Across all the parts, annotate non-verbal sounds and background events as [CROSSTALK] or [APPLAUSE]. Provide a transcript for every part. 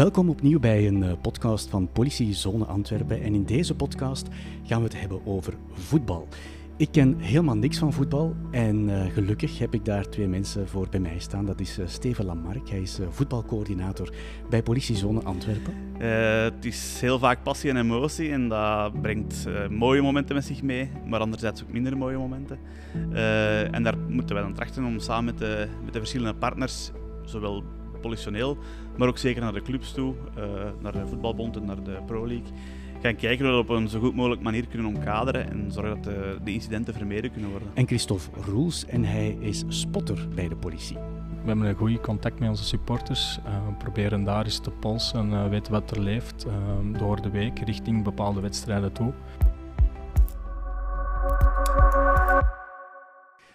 Welkom opnieuw bij een eh, podcast van Politie Zone Antwerpen. En in deze podcast gaan we het hebben over voetbal. Ik ken helemaal niks van voetbal en uh, gelukkig heb ik daar twee mensen voor bij mij staan. Dat is uh, Steven Lamarck, hij is voetbalcoördinator bij Politiezone Antwerpen. het is heel vaak passie en emotie en dat brengt mooie momenten met zich mee, maar anderzijds ook minder mooie momenten. en daar moeten wij dan trachten om samen met de, met de verschillende partners, zowel politioneel, maar ook zeker naar de clubs toe, naar de voetbalbond en naar de Pro League gaan kijken hoe we op een zo goed mogelijk manier kunnen omkaderen en zorgen dat de, de incidenten vermeden kunnen worden. En Christophe Roels, en hij is spotter bij de politie. We hebben een goede contact met onze supporters. Uh, we proberen daar eens te polsen en uh, weten wat er leeft uh, door de week richting bepaalde wedstrijden toe.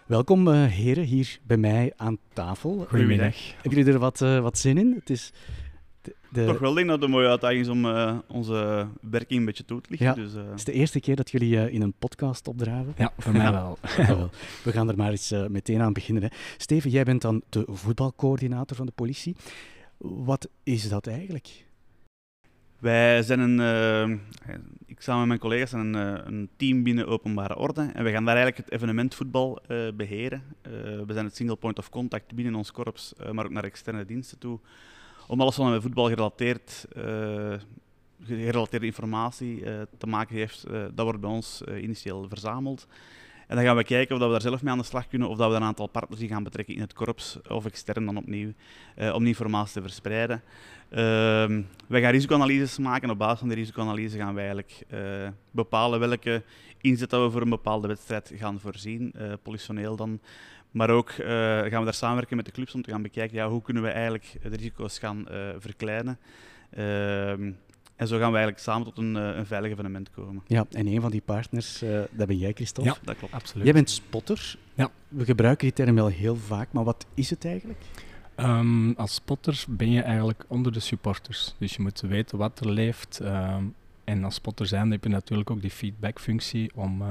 Welkom heren hier bij mij aan tafel. Goedemiddag. Hebben jullie er wat, wat zin in? Het is de... Toch wel denk dat het een mooie uitdaging is om uh, onze werking een beetje toe te lichten. Ja, dus, uh... Het is de eerste keer dat jullie uh, in een podcast opdraven. Ja, voor mij wel. [LAUGHS] wel. We gaan er maar eens meteen aan beginnen. Hè. Steven, jij bent dan de voetbalcoördinator van de politie. Wat is dat eigenlijk? Wij zijn een, ik samen met mijn collega's een, een, team binnen openbare orde en we gaan daar eigenlijk het evenement voetbal beheren. we zijn het single point of contact binnen ons korps, maar ook naar externe diensten toe om alles wat met voetbal gerelateerd, gerelateerde informatie te maken heeft, dat wordt bij ons initieel verzameld. En dan gaan we kijken of we daar zelf mee aan de slag kunnen, of dat we een aantal partners die gaan betrekken in het korps, of extern dan opnieuw, om die informatie te verspreiden. Ehm, wij gaan risicoanalyses maken en op basis van die risicoanalyse gaan wij eigenlijk bepalen welke inzet dat we voor een bepaalde wedstrijd gaan voorzien, politioneel dan. Maar ook uh, gaan we daar samenwerken met de clubs om te gaan bekijken ja, hoe kunnen we eigenlijk de risico's gaan uh, verkleinen. En zo gaan we eigenlijk samen tot een, een veilig evenement komen. Ja, en een van die partners, dat ben jij, Christophe. Ja, dat klopt. Absoluut. Jij bent spotter. Ja. We gebruiken die term wel heel vaak, maar wat is het eigenlijk? Um, als spotter ben je eigenlijk onder de supporters. Dus je moet weten wat er leeft. Um, en als spotter zijn heb je natuurlijk ook die feedbackfunctie om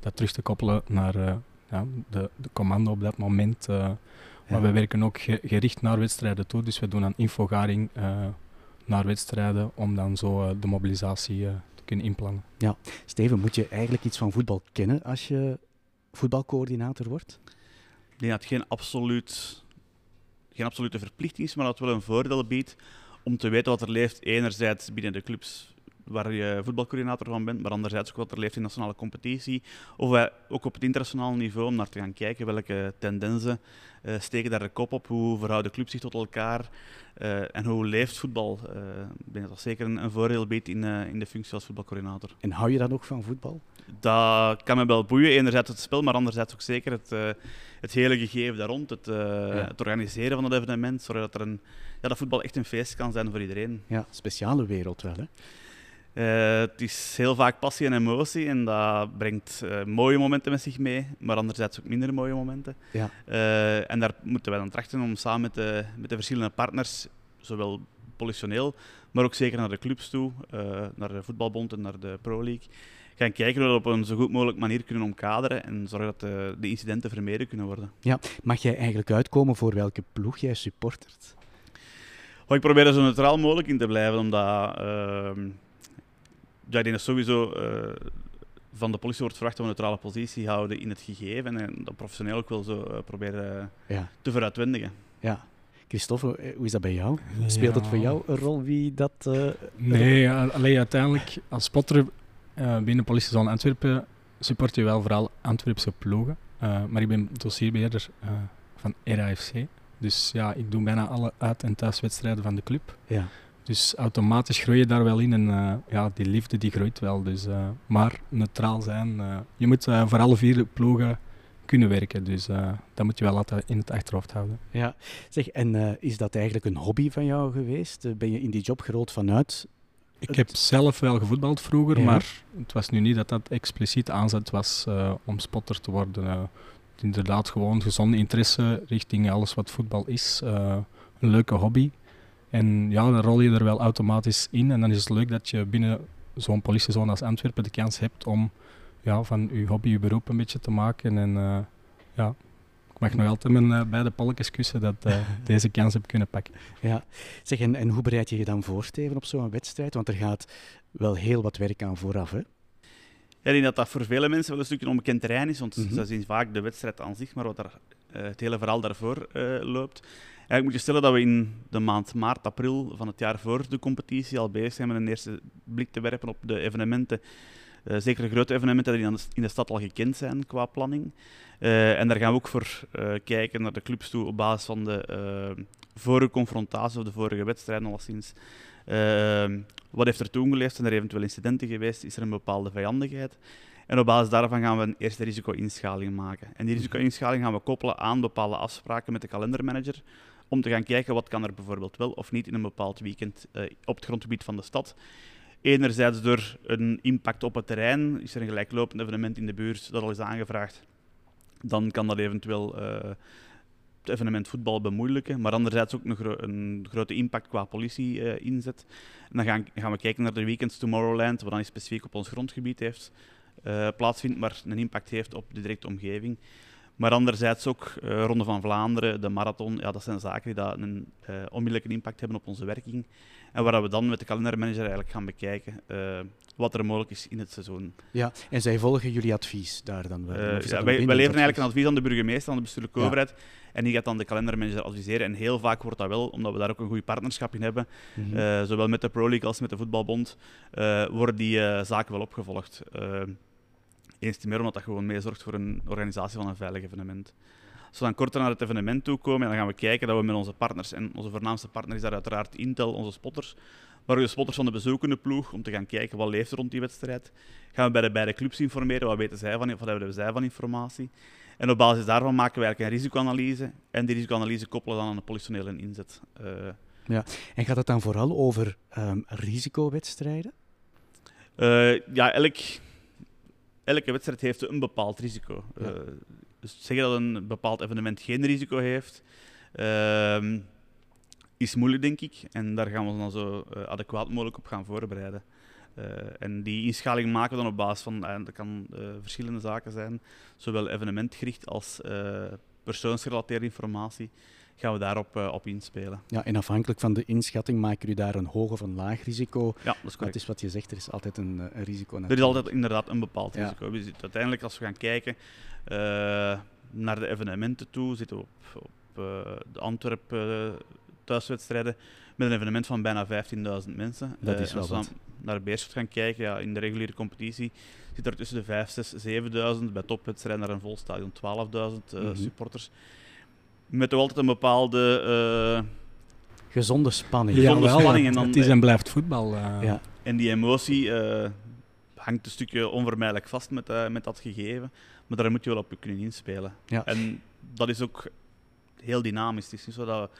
dat terug te koppelen naar ja, de, de commando op dat moment. Uh, maar we werken ook gericht naar wedstrijden toe, dus we doen een infogaring uh, naar wedstrijden om dan zo uh, de mobilisatie te kunnen inplannen. Ja, Steven, moet je eigenlijk iets van voetbal kennen als je voetbalcoördinator wordt? Ik denk dat het geen, absoluut, geen absolute verplichting is, maar dat het wel een voordeel biedt om te weten wat er leeft, enerzijds binnen de clubs waar je voetbalcoördinator van bent, maar anderzijds ook wat er leeft in nationale competitie. Of wij ook op het internationaal niveau om naar te gaan kijken welke tendensen uh, steken daar de kop op, hoe verhouden clubs zich tot elkaar uh, en hoe leeft voetbal. Uh, ik denk dat dat zeker een, een voordeel biedt in, in de functie als voetbalcoördinator. En hou je dan ook van voetbal? Dat kan me wel boeien, enerzijds het spel, maar anderzijds ook zeker het, het hele gegeven daar rond, het, ja. het organiseren van het evenement, zodat er een, ja, dat voetbal echt een feest kan zijn voor iedereen. Ja, speciale wereld wel hè? Uh, het is heel vaak passie en emotie en dat brengt uh, mooie momenten met zich mee, maar anderzijds ook minder mooie momenten. Ja. Uh, en daar moeten wij dan trachten om samen met de, met de verschillende partners, zowel politioneel, maar ook zeker naar de clubs toe, naar de voetbalbond en naar de Pro League, gaan kijken hoe we op een zo goed mogelijk manier kunnen omkaderen en zorgen dat de, de incidenten vermeden kunnen worden. Ja, mag jij eigenlijk uitkomen voor welke ploeg jij supportert? Oh, ik probeer er zo neutraal mogelijk in te blijven, omdat ehm, ja, ik denk dat sowieso uh, van de politie wordt verwacht om een neutrale positie houden in het gegeven en dat professioneel ook wel zo uh, proberen ja. te vooruitwendigen. Ja. Christophe, eh, hoe is dat bij jou? Speelt ja. het voor jou een rol wie dat... Uh, nee, alleen uiteindelijk als spotter binnen politiezone Antwerpen support je wel vooral Antwerpse ploegen. maar ik ben dossierbeheerder van RAFC. Dus ja, ik doe bijna alle uit- en thuiswedstrijden van de club. Ja. Dus automatisch groei je daar wel in en uh, ja, die liefde die groeit wel. Dus, uh, maar neutraal zijn. Uh, je moet voor alle vier ploegen kunnen werken. Dus dat moet je wel altijd in het achterhoofd houden. Ja, zeg, en is dat eigenlijk een hobby van jou geweest? Ben je in die job gerold vanuit? Ik heb zelf wel gevoetbald vroeger, ja. maar het was nu niet dat dat expliciet aanzet was om spotter te worden. inderdaad gewoon gezonde interesse richting alles wat voetbal is. een leuke hobby. En ja, dan rol je er wel automatisch in. En dan is het leuk dat je binnen zo'n politiezone als Antwerpen de kans hebt om ja, van je hobby je beroep een beetje te maken. En uh, ja, ik mag nog altijd mijn uh, beide polletjes kussen dat uh, [LAUGHS] deze kans heb kunnen pakken. Ja, zeg, en, en hoe bereid je je dan voor, Steven, op zo'n wedstrijd? Want er gaat wel heel wat werk aan vooraf, hè? Ja, ik denk dat dat voor vele mensen wel een stukje onbekend terrein is, want mm -hmm. ze zien vaak de wedstrijd aan zich, maar wat er, uh, het hele verhaal daarvoor loopt. Eigenlijk moet je stellen dat we in de maand maart, april van het jaar voor de competitie al bezig zijn met een eerste blik te werpen op de evenementen. Uh, zeker de grote evenementen die in de stad al gekend zijn qua planning. Uh, en daar gaan we ook voor uh, kijken naar de clubs toe op basis van de vorige confrontatie of de vorige wedstrijden alleszins. wat heeft er toen geleefd? Zijn er eventueel incidenten geweest? Is er een bepaalde vijandigheid? En op basis daarvan gaan we een eerste risico-inschaling maken. En die risico-inschaling gaan we koppelen aan bepaalde afspraken met de kalendermanager om te gaan kijken wat kan er bijvoorbeeld wel of niet in een bepaald weekend uh, op het grondgebied van de stad. Enerzijds door een impact op het terrein, is er een gelijklopend evenement in de buurt dat al is aangevraagd, dan kan dat eventueel uh, het evenement voetbal bemoeilijken, maar anderzijds ook een, een grote impact qua politie uh, inzet. En dan gaan, gaan, we kijken naar de Weekends Tomorrowland, wat dan specifiek op ons grondgebied heeft, plaatsvindt, maar een impact heeft op de directe omgeving. Maar anderzijds ook uh, Ronde van Vlaanderen, de marathon, ja, dat zijn zaken die dat een uh, onmiddellijke impact hebben op onze werking. En waar we dan met de kalendermanager eigenlijk gaan bekijken uh, wat er mogelijk is in het seizoen. Ja, en zij volgen jullie advies daar dan wel? ja, wij, wij leveren eigenlijk een advies aan de burgemeester, aan de bestuurlijke ja. overheid. En die gaat dan de kalendermanager adviseren. En heel vaak wordt dat wel, omdat we daar ook een goed partnerschap in hebben, mm -hmm. zowel met de Pro League als met de voetbalbond, worden die zaken wel opgevolgd eens te meer omdat dat gewoon meezorgt voor een organisatie van een veilig evenement. Als we dan korter naar het evenement toe komen, dan gaan we kijken dat we met onze partners, en onze voornaamste partner is daar uiteraard Intel, onze spotters, maar ook de spotters van de bezoekende ploeg, om te gaan kijken wat leeft er rond die wedstrijd. Gaan we bij de beide clubs informeren, wat weten zij van, wat hebben zij van informatie. En op basis daarvan maken we eigenlijk een risicoanalyse. En die risicoanalyse koppelen dan aan een politionele inzet. Uh, ja. En gaat het dan vooral over um, risicowedstrijden? Uh, ja, elk elke wedstrijd heeft een bepaald risico. Ja. Uh, dus zeggen dat een bepaald evenement geen risico heeft, uh, is moeilijk, denk ik. En daar gaan we ons dan zo uh, adequaat mogelijk op gaan voorbereiden. Uh, en die inschaling maken we dan op basis van, dat kan verschillende zaken zijn, zowel evenementgericht als persoonsgerelateerde informatie gaan we daarop uh, op inspelen. Ja, en afhankelijk van de inschatting maken jullie daar een hoog of een laag risico. Ja, dat is correct. Dat is wat je zegt, er is altijd een, een risico. Natuurlijk. Er is altijd inderdaad een bepaald risico. Uiteindelijk, als we gaan kijken uh, naar de evenementen toe, zitten we op, op uh, de Antwerpen thuiswedstrijden met een evenement van bijna 15.000 mensen. Dat is wel als we wat. naar Beerschot gaan kijken, ja, in de reguliere competitie zit er tussen de 5, 6, 7.000. Bij topwedstrijden naar een vol stadion 12.000 mm -hmm. supporters met toch altijd een bepaalde... Uh, gezonde spanning. Gezonde ja, spanning. En dan, het is en blijft voetbal. Uh. Ja. En die emotie uh, hangt een stukje onvermijdelijk vast met, met dat gegeven. Maar daar moet je wel op kunnen inspelen. Ja. En dat is ook heel dynamisch. Het is niet zo dat,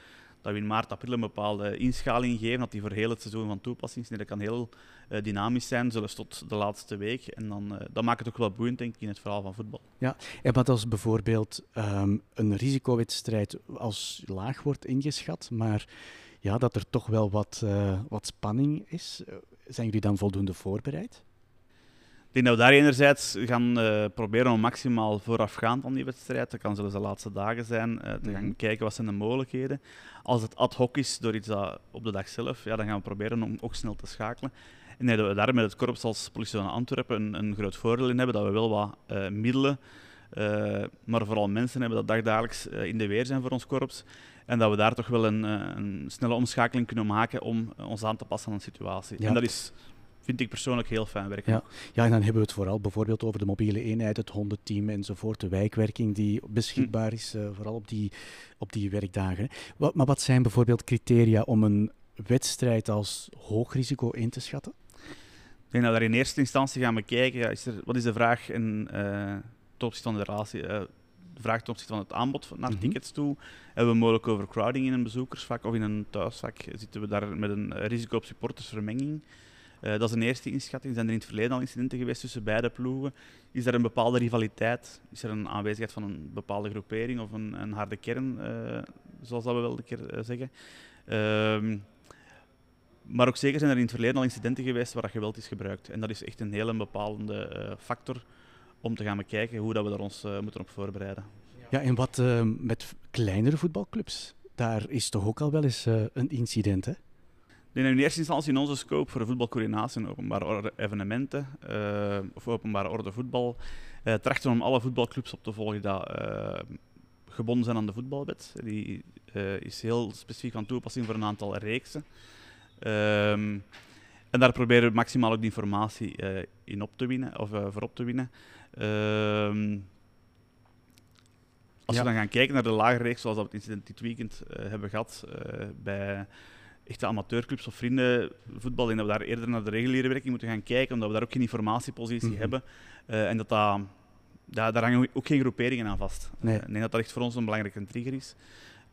dat we in maart, april een bepaalde inschaling geven, dat die voor heel het seizoen van toepassing is. Nee, dat kan heel uh, dynamisch zijn, zelfs tot de laatste week. En dan, uh, dat maakt het ook wel boeiend, denk ik, in het verhaal van voetbal. Ja, en wat als bijvoorbeeld um, een risicowedstrijd als laag wordt ingeschat, maar ja, dat er toch wel wat, uh, wat spanning is, zijn jullie dan voldoende voorbereid? Ik denk dat we daar enerzijds gaan uh, proberen om maximaal voorafgaand aan die wedstrijd, dat kan zelfs de laatste dagen zijn, uh, te gaan mm-hmm. kijken wat zijn de mogelijkheden. Als het ad hoc is door iets dat op de dag zelf, ja, dan gaan we proberen om ook snel te schakelen. En dat we daar met het korps als politie van Antwerpen een, een groot voordeel in hebben, dat we wel wat uh, middelen, maar vooral mensen hebben dat dagdagelijks in de weer zijn voor ons korps. En dat we daar toch wel een, een snelle omschakeling kunnen maken om ons aan te passen aan de situatie. Ja. En dat is vind ik persoonlijk heel fijn werken. Ja. ja, en dan hebben we het vooral bijvoorbeeld over de mobiele eenheid, het hondenteam enzovoort, de wijkwerking die beschikbaar is, uh, vooral op die, op die werkdagen. Wat, maar wat zijn bijvoorbeeld criteria om een wedstrijd als hoog risico in te schatten? Ik denk dat we daar in eerste instantie gaan bekijken, ja, is er, wat is de vraag in, uh, ten opzichte van de relatie, uh, de vraag ten opzichte van het aanbod naar mm -hmm. tickets toe. Hebben we mogelijk overcrowding in een bezoekersvak of in een thuisvak? Zitten we daar met een risico op supportersvermenging? Uh, dat is een eerste inschatting. Zijn er in het verleden al incidenten geweest tussen beide ploegen? Is er een bepaalde rivaliteit? Is er een aanwezigheid van een bepaalde groepering of een, een harde kern, uh, zoals dat we wel een keer uh, zeggen? Uh, maar ook zeker zijn er in het verleden al incidenten geweest waar geweld is gebruikt. En dat is echt een hele bepalende factor om te gaan bekijken hoe dat we daar ons moeten op voorbereiden. Ja. En wat met kleinere voetbalclubs? Daar is toch ook al wel eens een incident, hè? In eerste instantie in onze scope voor voetbalcoördinatie en openbare orde evenementen uh, of openbare orde voetbal trachten om alle voetbalclubs op te volgen die gebonden zijn aan de voetbalwet. Die is heel specifiek van toepassing voor een aantal reeksen. Um, en daar proberen we maximaal ook die informatie in op te winnen, of voor op te winnen. Uh, als ja. we dan gaan kijken naar de lagere reeks, zoals we het incident dit weekend uh, hebben gehad bij echte amateurclubs of vriendenvoetbal, en dat we daar eerder naar de reguliere werking moeten gaan kijken, omdat we daar ook geen informatiepositie mm -hmm. hebben. en dat dat, daar, daar hangen ook geen groeperingen aan vast. Nee. ik denk dat dat echt voor ons een belangrijke trigger is.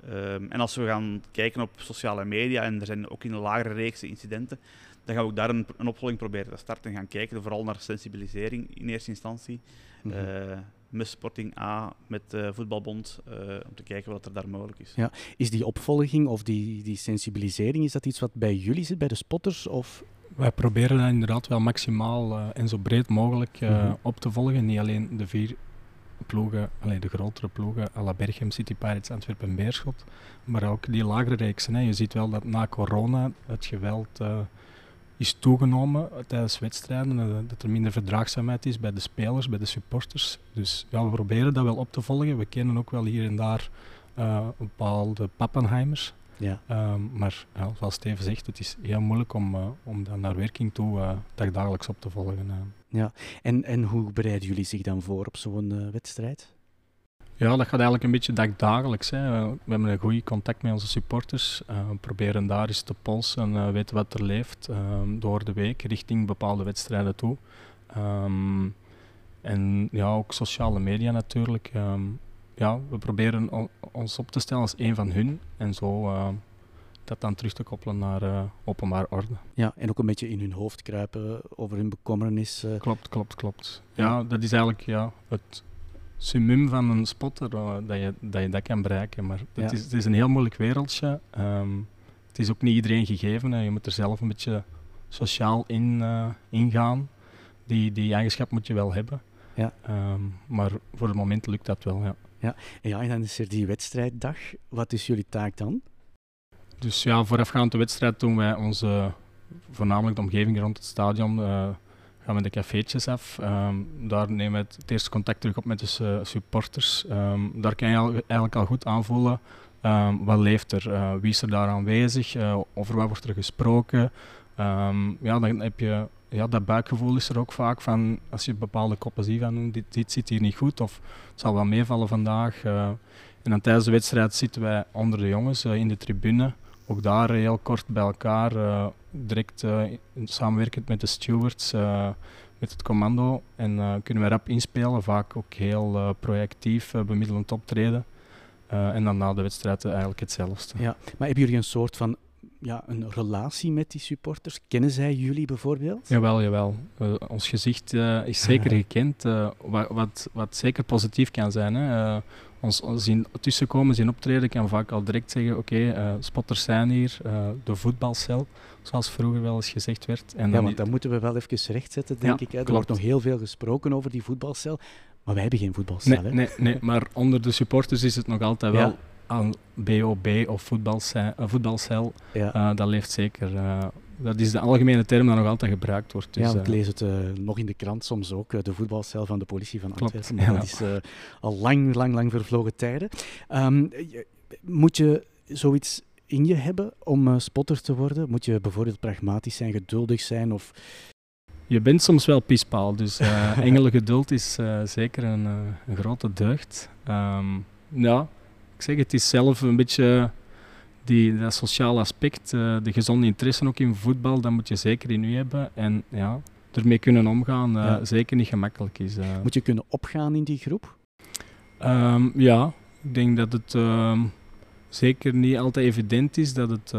Um, en als we gaan kijken op sociale media, en er zijn ook in de lagere reeks incidenten, dan gaan we ook daar een, een opvolging proberen te starten en gaan kijken vooral naar sensibilisering in eerste instantie. Mm -hmm. Met Sporting A, met uh, Voetbalbond, uh, om te kijken wat er daar mogelijk is. Ja. Is die opvolging of die, die sensibilisering, is dat iets wat bij jullie zit, bij de spotters? Of? Wij proberen dat inderdaad wel maximaal uh, en zo breed mogelijk mm -hmm. op te volgen. Niet alleen de vier ploegen, alleen de grotere ploegen, à la Berchem, City Pirates, Antwerpen en Beerschot, maar ook die lagere reeksen. Hè. Je ziet wel dat na corona het geweld is toegenomen tijdens wedstrijden. Dat er minder verdraagzaamheid is bij de spelers, bij de supporters. Dus ja, we proberen dat wel op te volgen. We kennen ook wel hier en daar uh, bepaalde Pappenheimers. Ja. Um, maar ja, zoals Steven zegt, het is heel moeilijk om, uh, om dat naar werking toe uh, dagelijks op te volgen. Ja, en, en hoe bereiden jullie zich dan voor op zo'n wedstrijd? Ja, dat gaat eigenlijk een beetje dagelijks. Hè. We hebben een goed contact met onze supporters. Uh, we proberen daar eens te polsen en uh, weten wat er leeft uh, door de week richting bepaalde wedstrijden toe. Um, en ja, ook sociale media natuurlijk. Um, ja, we proberen ons op te stellen als een van hun en zo dat dan terug te koppelen naar openbaar orde. Ja, en ook een beetje in hun hoofd kruipen over hun bekommernis. Klopt, klopt, klopt. Ja, dat is eigenlijk ja, het summum van een spotter, dat, je, dat je dat kan bereiken. Maar ja. het, is, het is een heel moeilijk wereldje. Um, het is ook niet iedereen gegeven. Hè. Je moet er zelf een beetje sociaal in uh, ingaan. Die, die eigenschap moet je wel hebben. Ja. Um, maar voor het moment lukt dat wel, ja. Ja. En, ja, en dan is er die wedstrijddag. Wat is jullie taak dan? Dus ja, voorafgaand de wedstrijd doen wij onze, voornamelijk de omgeving rond het stadion, uh, gaan we de cafeetjes af. Um, daar nemen we het, eerste contact terug op met de supporters. Um, daar kan je eigenlijk al goed aanvoelen um, wat leeft er, uh, wie is er daar aanwezig, uh, over wat wordt er gesproken. ja, dan heb je ja, dat buikgevoel is er ook vaak van als je bepaalde koppen ziet van dit, dit zit hier niet goed of het zal wel meevallen vandaag. en dan tijdens de wedstrijd zitten wij onder de jongens in de tribune ook daar heel kort bij elkaar, direct uh, samenwerkend met de stewards, uh, met het commando. En kunnen we rap inspelen, vaak ook heel projectief, bemiddelend optreden. en dan na de wedstrijd eigenlijk hetzelfde. Ja, maar hebben jullie een soort van ja, een relatie met die supporters? Kennen zij jullie bijvoorbeeld? Jawel, jawel. Uh, ons gezicht uh, is zeker [LAUGHS] gekend, uh, wat, wat, wat, zeker positief kan zijn. Hè. ons zien tussenkomen, zien optreden, kan vaak al direct zeggen, oké, okay, spotters zijn hier, de voetbalcel, zoals vroeger wel eens gezegd werd. En ja, want dat moeten we wel even rechtzetten, denk ja, ik. Hè. Er klopt. wordt nog heel veel gesproken over die voetbalcel, maar wij hebben geen voetbalcel. Nee, nee, nee, maar onder de supporters is het nog altijd wel... Aan BOB of voetbalcel, voetbalcel ja. uh, dat leeft zeker. Uh, dat is de algemene term die nog altijd gebruikt wordt. Dus, ja, ik lees het uh, nog in de krant soms ook, de voetbalcel van de politie van Antwerpen. Ja. Dat is al lang, lang, lang vervlogen tijden. Um, moet je zoiets in je hebben om spotter te worden? Moet je bijvoorbeeld pragmatisch zijn, geduldig zijn of... Je bent soms wel pispaal, dus [LAUGHS] engelengeduld is zeker een, een, grote deugd. Um, ja, ik zeg, het is zelf een beetje die, dat sociale aspect, uh, de gezonde interesse ook in voetbal, dat moet je zeker in u hebben. En ja, ermee kunnen omgaan, uh, ja. zeker niet gemakkelijk is. Uh. Moet je kunnen opgaan in die groep? Um, ja, ik denk dat het um, zeker niet altijd evident is dat het,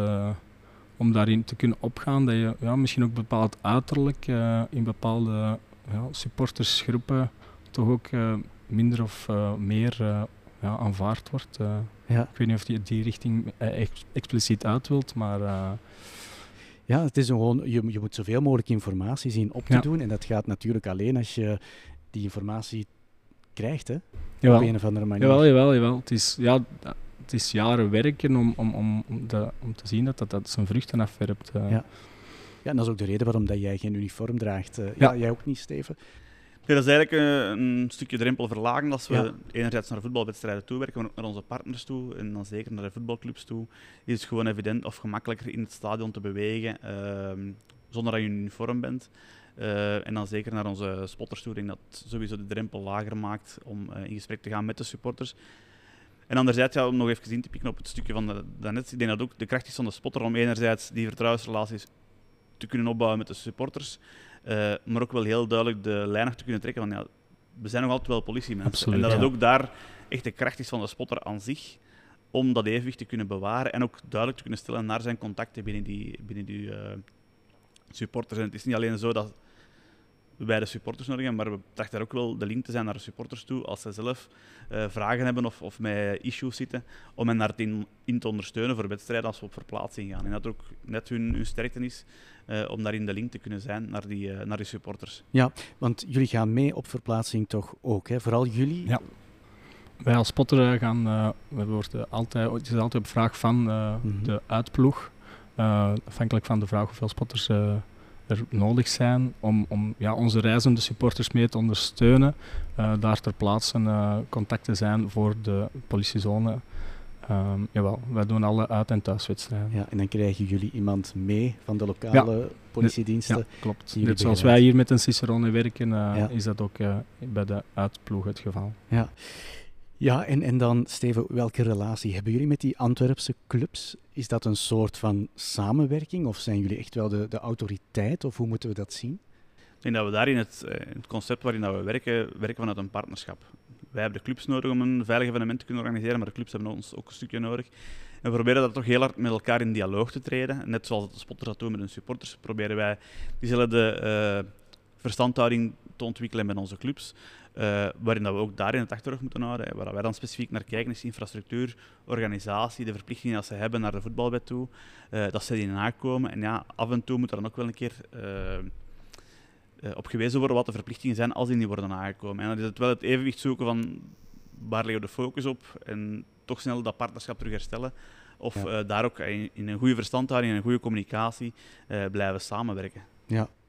om daarin te kunnen opgaan, dat je ja, misschien ook bepaald uiterlijk in bepaalde ja, supportersgroepen toch ook minder of meer ja, aanvaard wordt. Ja. Ik weet niet of je die richting ex expliciet uit wilt, maar... Ja, het is gewoon, je, je moet zoveel mogelijk informatie zien op te doen. En dat gaat natuurlijk alleen als je die informatie krijgt, hè? Jawel. Op een of andere manier. Jawel, jawel, jawel. Het is, ja, het is jaren werken om, om, om, om, de, om te zien dat dat, dat zijn vruchten afwerpt. eh. Ja. Ja, en dat is ook de reden waarom dat jij geen uniform draagt. eh. ja. Ja. jij ook niet, Steven? Ja, dat is eigenlijk eh, een stukje drempel verlagen als we Ja. enerzijds naar voetbalwedstrijden toe werken, maar ook naar onze partners toe en dan zeker naar de voetbalclubs toe. Is het gewoon evident of gemakkelijker in het stadion te bewegen ehm, zonder dat je in uniform bent. Eh, en dan zeker naar onze spotters toe, ik denk dat sowieso de drempel lager maakt om in gesprek te gaan met de supporters. En anderzijds, ja, om nog even in te pikken op het stukje van de- daarnet, ik denk dat ook de kracht is van de spotter om enerzijds die vertrouwensrelaties te kunnen opbouwen met de supporters, eh, maar ook wel heel duidelijk de lijn nog te kunnen trekken van ja, we zijn nog altijd wel politiemensen. Absoluut, en dat het ja. ook daar echt de kracht is van de spotter aan zich om dat evenwicht te kunnen bewaren en ook duidelijk te kunnen stellen naar zijn contacten binnen die, binnen die eh, supporters. En het is niet alleen zo dat wij de supporters nodig hebben, maar we trachten daar ook wel de link te zijn naar de supporters toe als ze zelf eh, vragen hebben of, of met issues zitten, om hen daarin in te ondersteunen voor wedstrijden als we op verplaatsing gaan. En dat ook net hun, hun sterkte is eh, om daarin de link te kunnen zijn naar die, eh, naar die supporters. Want jullie gaan mee op verplaatsing toch ook, hè? Vooral jullie? Ja. Wij als spotter gaan, eh, we worden altijd, het is altijd op vraag van eh, Mhm. de uitploeg, eh, afhankelijk van de vraag hoeveel spotters eh, er nodig zijn, om, om ja, onze reizende supporters mee te ondersteunen. eh, daar ter plaatse eh, contacten zijn voor de politiezone. Ehm, jawel, wij doen alle uit- en thuiswedstrijden. Ja, en dan krijgen jullie iemand mee van de lokale politiediensten. Ja, klopt. Net zoals wij hier met een Cicerone werken, eh, Ja. is dat ook bij de uitploeg het geval. Ja, en, en dan, Steven, welke relatie hebben jullie met die Antwerpse clubs? Is dat een soort van samenwerking of zijn jullie echt wel de, de autoriteit of hoe moeten we dat zien? Ik denk dat we daar in het, eh, het concept waarin dat we werken, werken vanuit een partnerschap. Wij hebben de clubs nodig om een veilig evenement te kunnen organiseren, maar de clubs hebben ons ook een stukje nodig. En we proberen dat toch heel hard met elkaar in dialoog te treden. Net zoals de spotters dat doen met hun supporters, proberen wij diezelfde eh, verstandhouding te ontwikkelen met onze clubs. Eh, waarin dat we ook daarin het achterhoofd moeten houden. hè. Waar wij dan specifiek naar kijken is infrastructuur, organisatie, de verplichtingen dat ze hebben naar de voetbalwet toe. eh, dat ze die nakomen. En ja, af en toe moet er dan ook wel een keer eh, op gewezen worden wat de verplichtingen zijn als die niet worden aangekomen. En dan is het wel het evenwicht zoeken van waar leggen we de focus op en toch snel dat partnerschap terug herstellen. Of Ja. daar ook in, in een goede verstandhouding en een goede communicatie blijven samenwerken.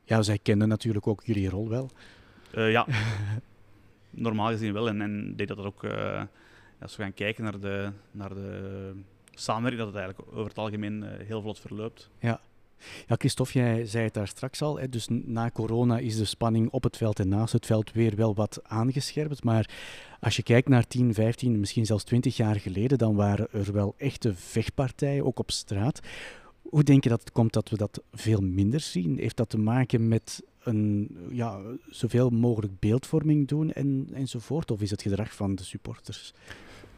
Ja, zij kennen natuurlijk ook jullie rol wel. Ja, [LAUGHS] normaal gezien wel. En, en ik denk dat dat ook, eh, als we gaan kijken naar de, naar de samenwerking, dat het eigenlijk over het algemeen eh, heel vlot verloopt. Ja, Christophe, jij zei het daar straks al. Hè, dus na corona is de spanning op het veld en naast het veld weer wel wat aangescherpt. Maar als je kijkt naar 10, 15, misschien zelfs 20 jaar geleden, dan waren er wel echte vechtpartijen, ook op straat. Hoe denk je dat het komt dat we dat veel minder zien? Heeft dat te maken met een, ja, zoveel mogelijk beeldvorming doen en, enzovoort? Of is het gedrag van de supporters?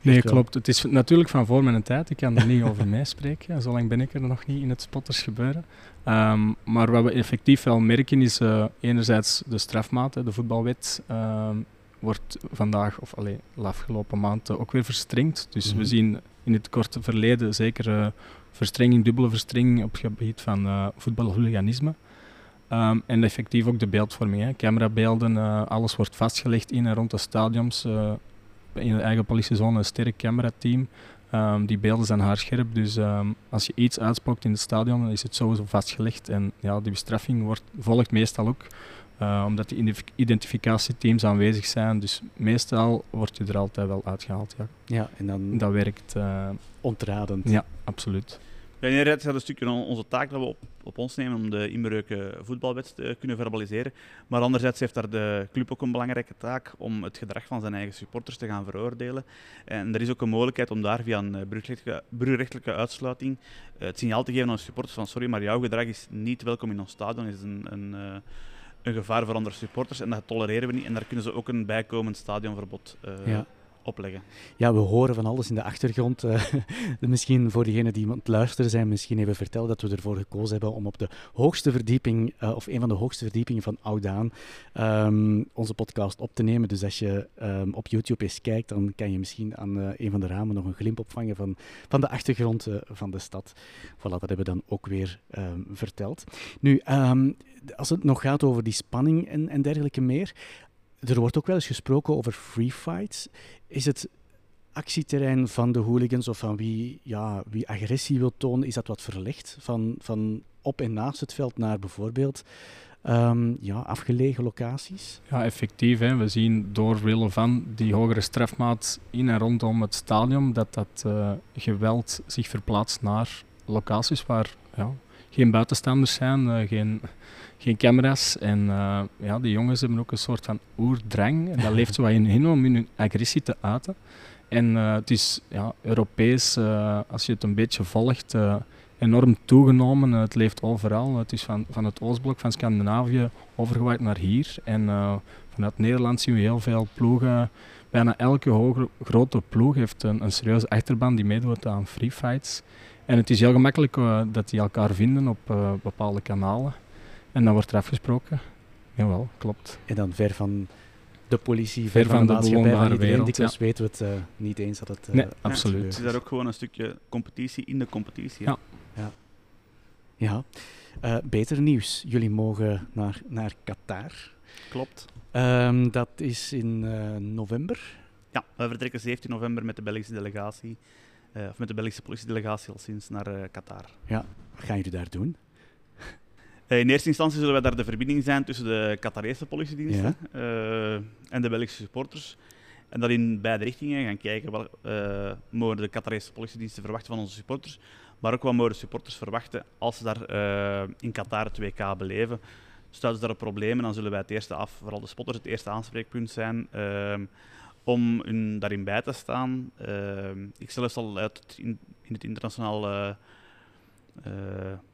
Nee, klopt. Het is natuurlijk van voor mijn tijd. Ik kan er niet over [LAUGHS] meespreken. Zo lang ben ik er nog niet in het spotters gebeuren. Ehm, maar wat we effectief wel merken is eh, enerzijds de strafmaat. De voetbalwet ehm, wordt vandaag, of allee, de afgelopen maand, eh, ook weer verstrengd. Dus Mhm. we zien in het korte verleden zeker eh, verstrenging, dubbele verstrenging op het gebied van voetbalhooliganisme. Ehm, en effectief ook de beeldvorming. Hè. Camerabeelden, eh, alles wordt vastgelegd in en rond de stadions. eh, in de eigen politiezone een sterk camerateam. Ehm, die beelden zijn haarscherp, dus ehm, als je iets uitspookt in het stadion, dan is het sowieso vastgelegd. En ja, die bestraffing wordt, volgt meestal ook, eh, omdat die identif- identificatieteams aanwezig zijn. Dus meestal word je er altijd wel uitgehaald. Ja. Ja, en dan Dat werkt, ontradend. ja, absoluut. Is dat stukje on- onze taak dat we op, op ons nemen om de inbreuken voetbalwet te kunnen verbaliseren. Maar anderzijds heeft daar de club ook een belangrijke taak om het gedrag van zijn eigen supporters te gaan veroordelen. En er is ook een mogelijkheid om daar via een eh, burgerrechtelijke uitsluiting eh, het signaal te geven aan de supporters van sorry, maar jouw gedrag is niet welkom in ons stadion, is een, een, eh, een gevaar voor andere supporters en dat tolereren we niet. En daar kunnen ze ook een bijkomend stadionverbod Ja. Opleggen. Ja, we horen van alles in de achtergrond. eh, [LAUGHS] misschien voor diegenen die het luisteren zijn, misschien even vertellen dat we ervoor gekozen hebben om op de hoogste verdieping, eh, of een van de hoogste verdiepingen van Oudaan, ehm, onze podcast op te nemen. Dus als je ehm, op YouTube eens kijkt, dan kan je misschien aan eh, een van de ramen nog een glimp opvangen van, van de achtergrond van de stad. Voilà, dat hebben we dan ook weer ehm, verteld. Nu, als het nog gaat over die spanning en dergelijke meer, er wordt ook wel eens gesproken over free fights. Is het actieterrein van de hooligans of van wie, ja, wie agressie wil tonen, is dat wat verlegd van, van op en naast het veld naar bijvoorbeeld ehm, ja, afgelegen locaties? Ja, effectief. Hè. We zien door wille van die hogere strafmaat in en rondom het stadion dat dat uh, geweld zich verplaatst naar locaties waar ja, geen buitenstanders zijn, uh, geen, geen camera's. En uh, ja, die jongens hebben ook een soort van oerdrang. En dat leeft zo in hun om hun agressie te uiten. En uh, het is ja, Europees, uh, als je het een beetje volgt, enorm toegenomen. het leeft overal. Het is van, van het Oostblok, van Scandinavië, overgewaaid naar hier. En vanuit Nederland zien we heel veel ploegen. Bijna elke grote ploeg heeft een, een serieuze achterban die meedoet aan free fights. En het is heel gemakkelijk dat die elkaar vinden op bepaalde kanalen. En dan wordt er afgesproken. Jawel, klopt. En dan ver van de politie, ver, van, van de, de maatschappij, van iedereen. Wereld, Dikwijls ja. weten we het uh, niet eens dat het uh, nee, absoluut. Het is daar ook gewoon een stukje competitie in de competitie. Ja. Ja. ja. Uh, beter nieuws. Jullie mogen naar, naar Qatar. Klopt. Um, dat is in november. Ja, we vertrekken 17 november met de Belgische delegatie, of met de Belgische politiedelegatie al sinds naar Qatar. Ja, wat gaan jullie daar doen? Eh, in eerste instantie zullen wij daar de verbinding zijn tussen de Qatarese politiediensten ja. uh, en de Belgische supporters. En dat in beide richtingen gaan kijken wat uh, mogen de Qatarese politiediensten verwachten van onze supporters, maar ook wat mogen supporters verwachten als ze daar in Qatar het WK beleven. Stuiten ze daar op problemen, dan zullen wij het eerste af, vooral de spotters, het eerste aanspreekpunt zijn om hun daarin bij te staan. ik zelf zal uit in, in het internationaal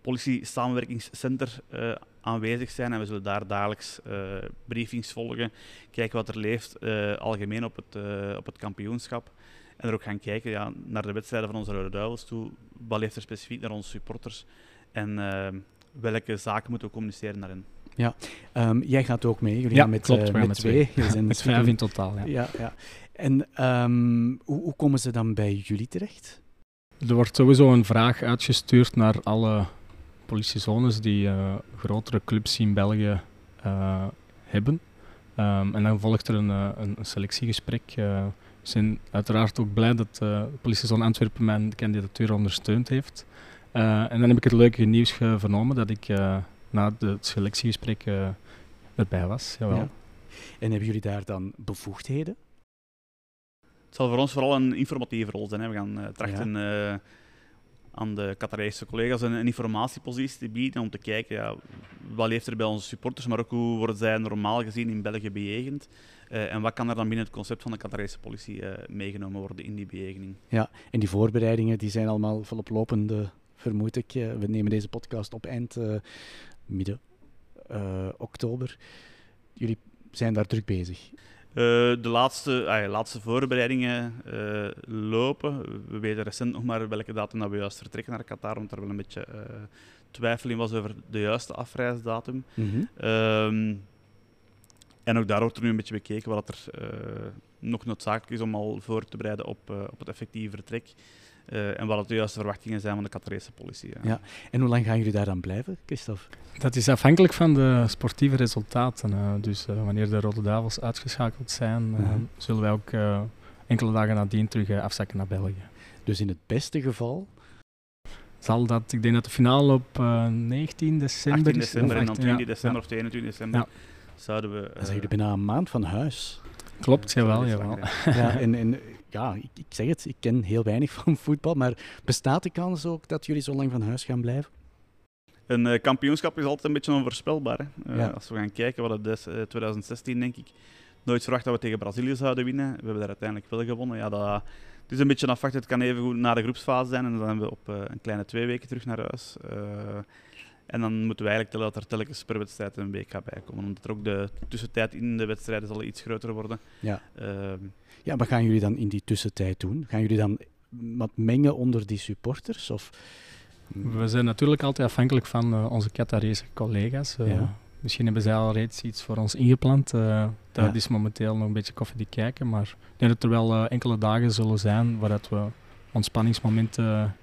politie-samenwerkingscenter uh, aanwezig zijn en we zullen daar dagelijks uh, briefings volgen, kijken wat er leeft algemeen op het, op het kampioenschap. En er ook gaan kijken ja, naar de wedstrijden van onze Rode Duivels toe. Wat leeft er specifiek naar onze supporters en welke zaken moeten we communiceren daarin. Ja, um, jij gaat ook mee. Jullie ja, met, klopt, met, met twee. twee. zijn met [LAUGHS] vijf in totaal. Ja. Ja, ja. En um, hoe, hoe komen ze dan bij jullie terecht? Er wordt sowieso een vraag uitgestuurd naar alle politiezones die uh, grotere clubs in België uh, hebben. Um, en dan volgt er een, uh, een selectiegesprek. we zijn uiteraard ook blij dat de politiezone Antwerpen mijn kandidatuur ondersteund heeft. en dan heb ik het leuke nieuws vernomen dat ik na het selectiegesprek erbij was. En hebben jullie daar dan bevoegdheden? Het zal voor ons vooral een informatieve rol zijn. Hè. We gaan uh, trachten ja. uh, aan de Qatarese collega's een, een, informatiepositie te bieden om te kijken ja, wat leeft er bij onze supporters, maar ook hoe worden zij normaal gezien in België bejegend. Uh, en wat kan er dan binnen het concept van de Qatarese politie meegenomen worden in die bejegening. Ja, en die voorbereidingen die zijn allemaal volop lopende, vermoed ik. we nemen deze podcast op eind midden oktober. Jullie zijn daar druk bezig. Uh, de laatste, ah, laatste voorbereidingen uh, lopen. We weten recent nog maar welke datum dat we juist vertrekken naar Qatar, omdat er wel een beetje uh, twijfel in was over de juiste afreisdatum. Mm -hmm. um, en ook daar wordt er nu een beetje bekeken wat er nog noodzakelijk is om al voor te bereiden op, op het effectieve vertrek. Uh, en wat de juiste verwachtingen zijn van de Qatarese politie. Ja. ja. En hoe lang gaan jullie daar dan blijven, Christophe? Dat is afhankelijk van de sportieve resultaten. Uh, dus uh, wanneer de Rode Duivels uitgeschakeld zijn, -huh. zullen wij ook enkele dagen nadien terug afzakken naar België. Dus in het beste geval zal dat, ik denk dat de finale op 19 december 18 december en dan 20 ja. december of 21 december ja. zouden we... Dan zijn jullie bijna een maand van huis. Klopt, jawel, jawel. Ja, en, en ja, ik, ik, zeg het, ik ken heel weinig [LAUGHS] van voetbal, maar bestaat de kans ook dat jullie zo lang van huis gaan blijven? Een uh, kampioenschap is altijd een beetje onvoorspelbaar. Hè? Uh, ja. Als we gaan kijken wat het is, uh, 2016 denk ik, nooit verwacht dat we tegen Brazilië zouden winnen. We hebben daar uiteindelijk wel gewonnen. Ja, dat, het is een beetje afwachten, het kan even goed na de groepsfase zijn en dan zijn we op eh, een kleine twee weken terug naar huis. En dan moeten we eigenlijk tellen dat er telkens per wedstrijd een week gaat bijkomen. Omdat er ook de tussentijd in de wedstrijden zal iets groter worden. Ja. Uh, ja, wat gaan jullie dan in die tussentijd doen? Gaan jullie dan wat mengen onder die supporters? Of? We zijn natuurlijk altijd afhankelijk van uh, onze Qatarese collega's. Uh, ja. Misschien hebben zij al reeds iets voor ons ingepland. Uh, dat ja. is momenteel nog een beetje koffiedik kijken. Maar ik denk dat er wel enkele dagen zullen zijn waar dat we ontspanningsmomenten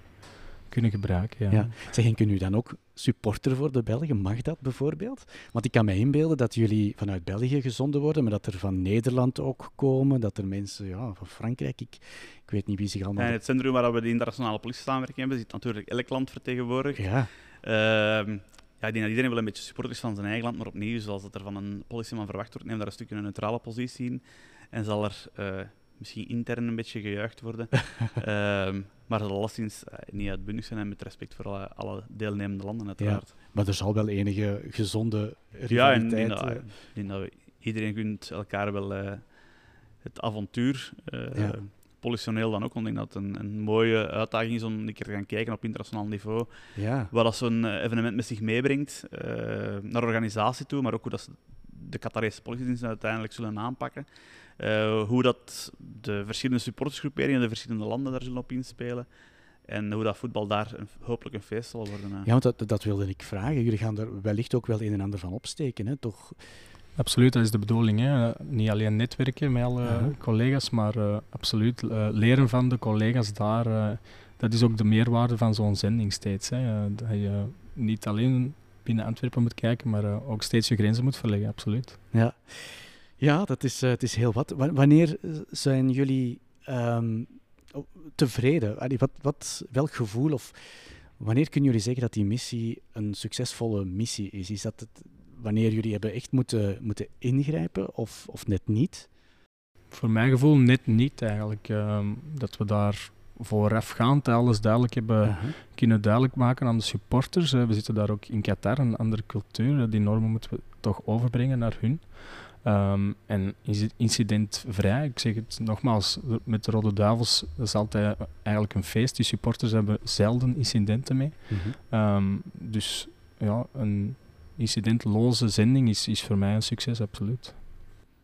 kunnen gebruiken. Ja. Ja. Zeg, en kunnen u dan ook supporter voor de Belgen? Mag dat bijvoorbeeld? Want ik kan me inbeelden dat jullie vanuit België gezonden worden, maar dat er van Nederland ook komen, dat er mensen ja, van Frankrijk, ik, ik weet niet wie zich allemaal... Ja, in het centrum waar we de internationale politie-samenwerking hebben, zit natuurlijk elk land vertegenwoordigd. Ja, Ehm, ja, ik denk dat iedereen wel een beetje supporter is van zijn eigen land, maar opnieuw, zoals dat er van een politieman verwacht wordt, neem daar een stukje een neutrale positie in en zal er eh, misschien intern een beetje gejuicht worden. [LAUGHS] Ehm, maar zal alleszins eh, niet uitbundig zijn en met respect voor alle, alle deelnemende landen, uiteraard. maar er zal wel enige gezonde Ja, en rivaliteit... eh, ik denk dat we- iedereen gunt elkaar wel eh, het avontuur. eh Ja. Politioneel dan ook, want ik denk dat het een, een mooie uitdaging is om een keer te gaan kijken op internationaal niveau. ja. Wat dat zo'n eh, evenement met zich meebrengt eh, naar organisatie toe, maar ook hoe dat ze de Qatarese politiediensten uiteindelijk zullen aanpakken. Eh, hoe dat de verschillende supportersgroeperingen, de verschillende landen daar zullen op inspelen. En hoe dat voetbal daar een- hopelijk een feest zal worden. eh. Ja, want dat, dat wilde ik vragen. Jullie gaan er wellicht ook wel een en ander van opsteken, hè? toch? Absoluut, dat is de bedoeling. Hè. Niet alleen netwerken met alle collega's, maar eh, absoluut eh, leren van de collega's daar. dat is ook de meerwaarde van zo'n zending steeds. Hè. Dat je niet alleen binnen Antwerpen moet kijken, maar eh, ook steeds je grenzen moet verleggen, absoluut. Ja, ja dat is, eh, het is heel wat. Wa- Wanneer zijn jullie ehm, tevreden? Wat, wat, welk gevoel of wanneer kunnen jullie zeggen dat die missie een succesvolle missie is? Is dat het, wanneer jullie hebben echt moeten, moeten ingrijpen of, of net niet? Voor mijn gevoel net niet eigenlijk. ehm, dat we daar voorafgaand alles duidelijk hebben kunnen duidelijk maken aan de supporters. We zitten daar ook in Qatar, een andere cultuur. Die normen moeten we toch overbrengen naar hun. Ehm, en inci- incidentvrij, ik zeg het nogmaals, met de Rode Duivels dat is altijd eigenlijk een feest. Die supporters hebben zelden incidenten mee. Mhm. Ehm, dus ja, een incidentloze zending is, is voor mij een succes, absoluut.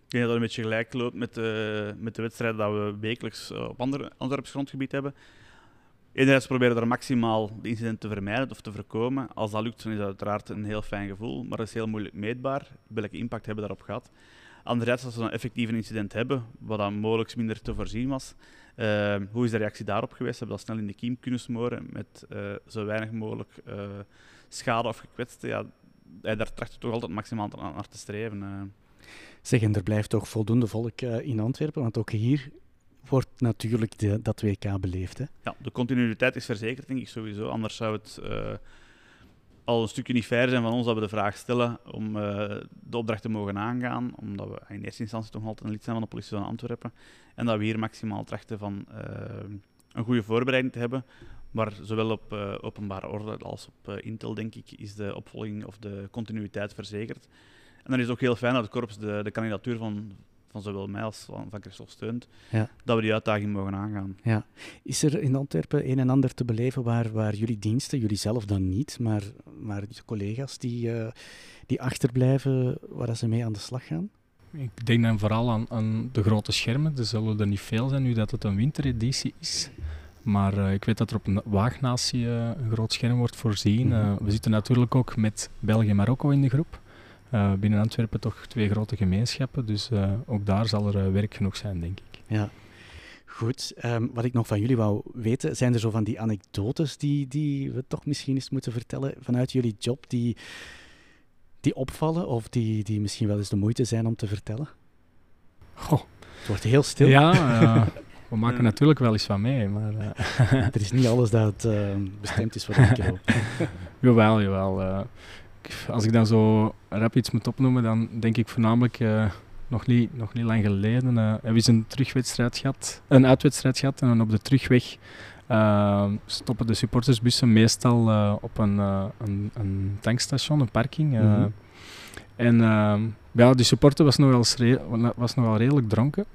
Ik denk dat dat een beetje gelijk loopt met de, met de wedstrijden dat we wekelijks eh, op ander, Antwerps grondgebied hebben. Enerzijds proberen we er maximaal de incidenten te vermijden of te voorkomen. Als dat lukt, dan is dat uiteraard een heel fijn gevoel, maar dat is heel moeilijk meetbaar. Welke impact hebben we daarop gehad? Anderzijds, als we een effectief een incident hebben, wat dan mogelijk minder te voorzien was, eh, hoe is de reactie daarop geweest? Hebben we dat snel in de kiem kunnen smoren met eh, zo weinig mogelijk eh, schade of gekwetsten? Ja, daar tracht je toch altijd maximaal naar te streven. Zeg, en er blijft toch voldoende volk in Antwerpen, want ook hier wordt natuurlijk de, dat WK beleefd. Hè? Ja, de continuïteit is verzekerd, denk ik sowieso. Anders zou het eh, al een stukje niet fair zijn van ons dat we de vraag stellen om eh, de opdracht te mogen aangaan. Omdat we in eerste instantie toch altijd een lid zijn van de politie van Antwerpen. En dat we hier maximaal trachten van eh, een goede voorbereiding te hebben. Maar zowel op openbare orde als op Intel, denk ik, is de opvolging of de continuïteit verzekerd. En dan is het ook heel fijn dat het korps de, de kandidatuur van, van zowel mij als van, van Christophe steunt. Ja. Dat we die uitdaging mogen aangaan. Ja. Is er in Antwerpen een en ander te beleven waar, waar jullie diensten, jullie zelf dan niet, maar, maar de collega's die, eh, die achterblijven, waar dat ze mee aan de slag gaan? Ik denk dan vooral aan, aan de grote schermen. Er zullen er niet veel zijn nu dat het een wintereditie is. Maar eh, ik weet dat er op een Waagnatie eh, een groot scherm wordt voorzien. Mhm. Eh, we zitten natuurlijk ook met België en Marokko in de groep. Eh, binnen Antwerpen toch twee grote gemeenschappen. Dus eh, ook daar zal er eh, werk genoeg zijn, denk ik. Ja. Goed, ehm, wat ik nog van jullie wou weten, zijn er zo van die anekdotes die, die we toch misschien eens moeten vertellen vanuit jullie job, die, die opvallen of die, die misschien wel eens de moeite zijn om te vertellen? Goh. Het wordt heel stil. Ja, [LAUGHS] we maken natuurlijk wel eens van mee. Maar, eh, [LAUGHS] Er is niet alles dat bestemd is voor de micro. [LAUGHS] Jawel, jawel. Als ik dan zo rap iets moet opnoemen, dan denk ik voornamelijk eh, nog, niet, nog niet lang geleden. eh hebben we eens een terugwedstrijd gehad, een uitwedstrijd gehad. En dan op de terugweg eh, stoppen de supportersbussen meestal op een, een, een tankstation, een parking. Mhm. En eh, ja, die supporter was nogal, re- was nogal redelijk dronken.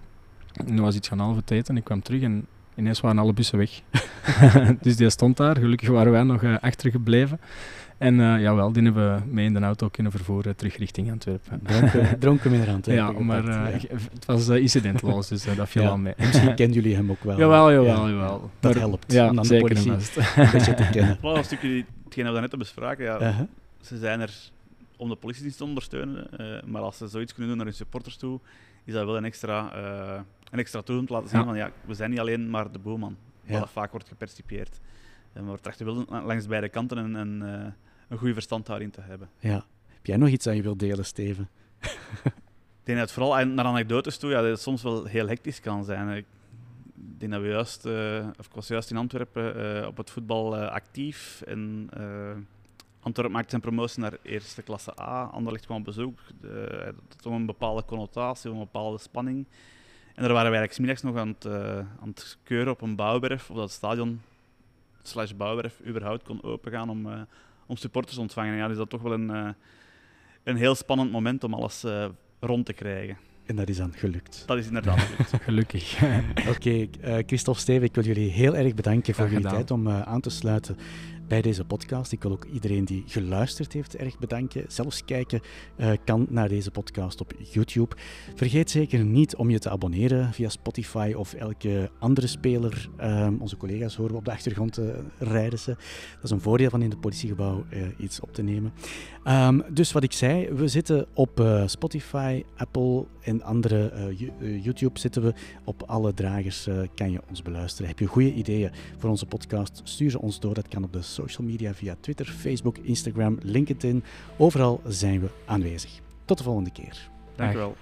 En die was iets gaan halve eten en ik kwam terug en ineens waren alle bussen weg. [LAUGHS] dus die stond daar. Gelukkig waren wij nog achtergebleven. En eh jawel, die hebben we mee in de auto kunnen vervoeren terug richting Antwerpen. Dronken, [LAUGHS] dronken de hand. ja, maar eh, het was eh, incidentloos, dus dat viel Ja. al mee. Misschien [LAUGHS] kennen jullie hem ook wel. Jawel, jawel, Ja. jawel. Dat Maar- helpt Ja, om dan de zeker en politie een beetje te kennen. [LAUGHS] Voilà, een stukje die- hetgeen dat we net hebben bespraken. Ja, Uh-huh. Ze zijn er om de politiedienst te ondersteunen, eh, maar als ze zoiets kunnen doen naar hun supporters toe, is dat wel een extra, eh een extra tool om te laten zien Ja. van ja, we zijn niet alleen maar de boeman, wat Ja. vaak wordt gepercipieerd. maar we trachten wel langs beide kanten een, een, een goede verstandhouding te hebben. Ja. Heb jij nog iets aan je wilt delen, Steven? ik denk dat het vooral naar anekdotes toe, ja, dat het soms wel heel hectisch kan zijn. Ik denk dat we juist, of ik was juist in Antwerpen op het voetbal actief en Antwerpen maakt zijn promotie naar eerste klasse A. Anderlecht kwam op bezoek. Dat had een bepaalde connotatie, een bepaalde spanning. En daar waren wij eigenlijk middags nog aan het, aan het keuren op een bouwwerf, of dat het stadion slash bouwwerf überhaupt kon opengaan om, om supporters te ontvangen. En ja, dus dat toch wel een, uh, een heel spannend moment om alles rond te krijgen. En dat is dan gelukt. Dat is inderdaad [LAUGHS] gelukt. Gelukkig. Oké, okay, Christophe Steven, ik wil jullie heel erg bedanken voor jullie tijd om aan te sluiten bij deze podcast. Ik wil ook iedereen die geluisterd heeft erg bedanken. Zelfs kijken uh, kan naar deze podcast op YouTube. Vergeet zeker niet om je te abonneren via Spotify of elke andere speler. Um, onze collega's horen we op de achtergrond uh, rijden ze. Dat is een voordeel van in het politiegebouw uh, iets op te nemen. Um, dus wat ik zei, we zitten op Spotify, Apple en andere YouTube zitten we. Op alle dragers kan je ons beluisteren. Heb je goede ideeën voor onze podcast? Stuur ze ons door. Dat kan op de social media via Twitter, Facebook, Instagram, LinkedIn. Overal zijn we aanwezig. Tot de volgende keer. Dank je wel.